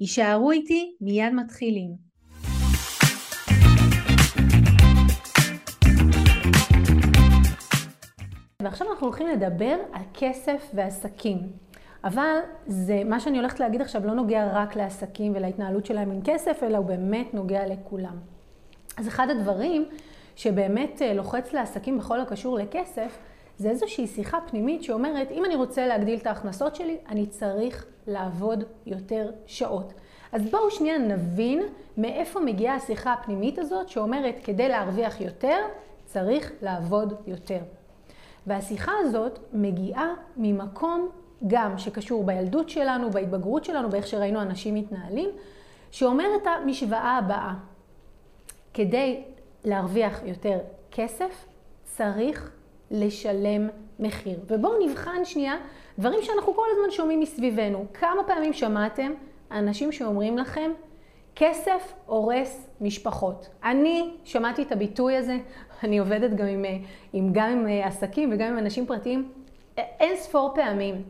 יישארו איתי, מיד מתחילים. ועכשיו אנחנו הולכים לדבר על כסף ועסקים. אבל זה, מה שאני הולכת להגיד עכשיו לא נוגע רק לעסקים ולהתנהלות שלהם עם כסף, אלא הוא באמת נוגע לכולם. אז אחד הדברים שבאמת אה, לוחץ לעסקים בכל הקשור לכסף, זה איזושהי שיחה פנימית שאומרת, אם אני רוצה להגדיל את ההכנסות שלי, אני צריך לעבוד יותר שעות. אז בואו שנייה נבין מאיפה מגיעה השיחה הפנימית הזאת שאומרת, כדי להרוויח יותר, צריך לעבוד יותר. והשיחה הזאת מגיעה ממקום גם שקשור בילדות שלנו, בהתבגרות שלנו, באיך שראינו אנשים מתנהלים, שאומר את המשוואה הבאה. כדי להרוויח יותר כסף, צריך לשלם מחיר. ובואו נבחן שנייה דברים שאנחנו כל הזמן שומעים מסביבנו. כמה פעמים שמעתם אנשים שאומרים לכם, כסף הורס משפחות. אני שמעתי את הביטוי הזה, אני עובדת גם עם, עם, גם עם עסקים וגם עם אנשים פרטיים אין ספור פעמים.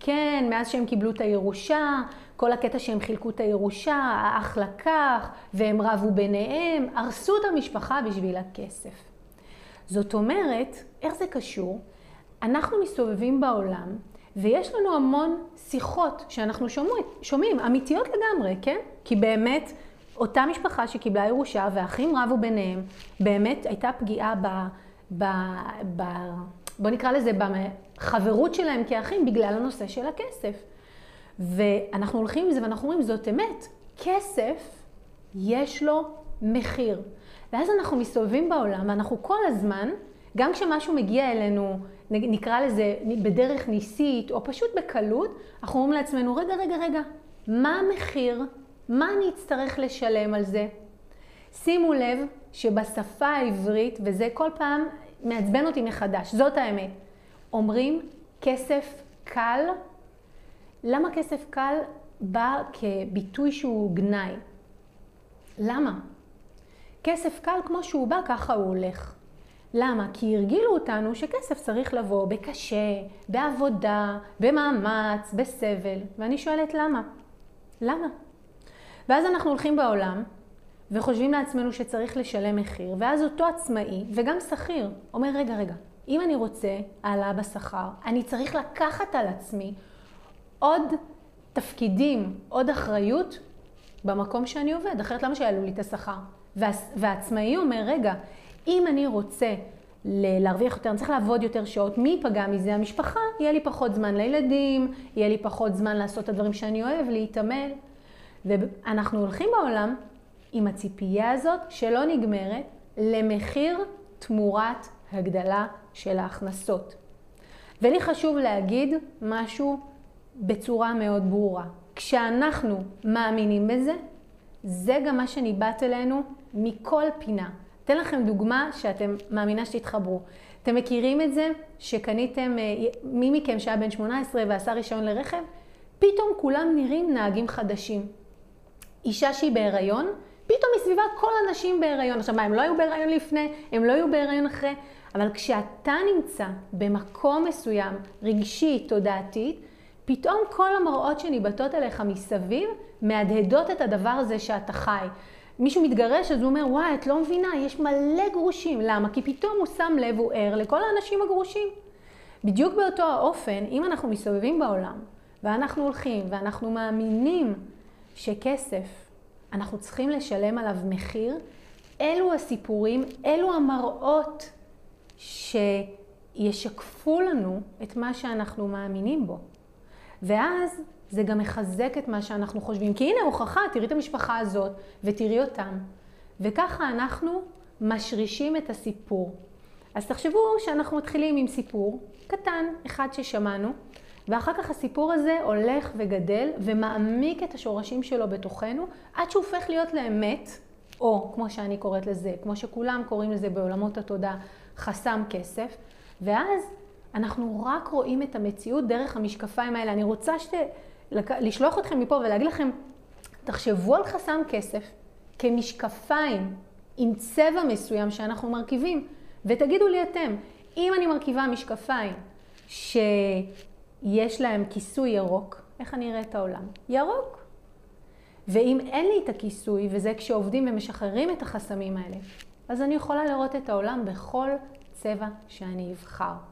כן, מאז שהם קיבלו את הירושה, כל הקטע שהם חילקו את הירושה, האח לקח, והם רבו ביניהם, הרסו את המשפחה בשביל הכסף. זאת אומרת, איך זה קשור? אנחנו מסתובבים בעולם, ויש לנו המון שיחות שאנחנו שומעים, שומעים, אמיתיות לגמרי, כן? כי באמת, אותה משפחה שקיבלה ירושה והאחים רבו ביניהם, באמת הייתה פגיעה ב... ב, ב בוא נקרא לזה בחברות שלהם כאחים בגלל הנושא של הכסף. ואנחנו הולכים עם זה ואנחנו אומרים, זאת אמת, כסף יש לו מחיר. ואז אנחנו מסתובבים בעולם ואנחנו כל הזמן, גם כשמשהו מגיע אלינו, נקרא לזה בדרך ניסית או פשוט בקלות, אנחנו אומרים לעצמנו, רגע, רגע, רגע, מה המחיר? מה אני אצטרך לשלם על זה? שימו לב שבשפה העברית, וזה כל פעם מעצבן אותי מחדש, זאת האמת. אומרים כסף קל. למה כסף קל בא כביטוי שהוא גנאי? למה? כסף קל כמו שהוא בא, ככה הוא הולך. למה? כי הרגילו אותנו שכסף צריך לבוא בקשה, בעבודה, במאמץ, בסבל. ואני שואלת למה? למה? ואז אנחנו הולכים בעולם וחושבים לעצמנו שצריך לשלם מחיר, ואז אותו עצמאי וגם שכיר אומר, רגע, רגע, אם אני רוצה העלאה בשכר, אני צריך לקחת על עצמי עוד תפקידים, עוד אחריות במקום שאני עובד, אחרת למה שיעלו לי את השכר? וה, והעצמאי אומר, רגע, אם אני רוצה להרוויח יותר, אני צריך לעבוד יותר שעות, מי ייפגע מזה? המשפחה, יהיה לי פחות זמן לילדים, יהיה לי פחות זמן לעשות את הדברים שאני אוהב, להתעמל. ואנחנו הולכים בעולם עם הציפייה הזאת שלא נגמרת למחיר תמורת הגדלה של ההכנסות. ולי חשוב להגיד משהו בצורה מאוד ברורה. כשאנחנו מאמינים בזה, זה גם מה שניבט אלינו מכל פינה. אתן לכם דוגמה שאתם מאמינה שתתחברו. אתם מכירים את זה שקניתם, אה, מי מכם שהיה בן 18 ועשה רישיון לרכב, פתאום כולם נראים נהגים חדשים. אישה שהיא בהיריון, פתאום מסביבה כל הנשים בהיריון. עכשיו מה, הם לא היו בהיריון לפני, הם לא היו בהיריון אחרי, אבל כשאתה נמצא במקום מסוים, רגשית, תודעתית, פתאום כל המראות שניבטות אליך מסביב מהדהדות את הדבר הזה שאתה חי. מישהו מתגרש, אז הוא אומר, וואי, את לא מבינה, יש מלא גרושים. למה? כי פתאום הוא שם לב, הוא ער לכל האנשים הגרושים. בדיוק באותו האופן, אם אנחנו מסתובבים בעולם, ואנחנו הולכים, ואנחנו מאמינים שכסף, אנחנו צריכים לשלם עליו מחיר, אלו הסיפורים, אלו המראות שישקפו לנו את מה שאנחנו מאמינים בו. ואז זה גם מחזק את מה שאנחנו חושבים. כי הנה הוכחה, תראי את המשפחה הזאת ותראי אותם. וככה אנחנו משרישים את הסיפור. אז תחשבו שאנחנו מתחילים עם סיפור קטן, אחד ששמענו, ואחר כך הסיפור הזה הולך וגדל ומעמיק את השורשים שלו בתוכנו, עד שהוא הופך להיות לאמת, או כמו שאני קוראת לזה, כמו שכולם קוראים לזה בעולמות התודעה, חסם כסף, ואז אנחנו רק רואים את המציאות דרך המשקפיים האלה. אני רוצה שת... לשלוח אתכם מפה ולהגיד לכם, תחשבו על חסם כסף כמשקפיים עם צבע מסוים שאנחנו מרכיבים, ותגידו לי אתם, אם אני מרכיבה משקפיים שיש להם כיסוי ירוק, איך אני אראה את העולם? ירוק. ואם אין לי את הכיסוי, וזה כשעובדים ומשחררים את החסמים האלה, אז אני יכולה לראות את העולם בכל צבע שאני אבחר.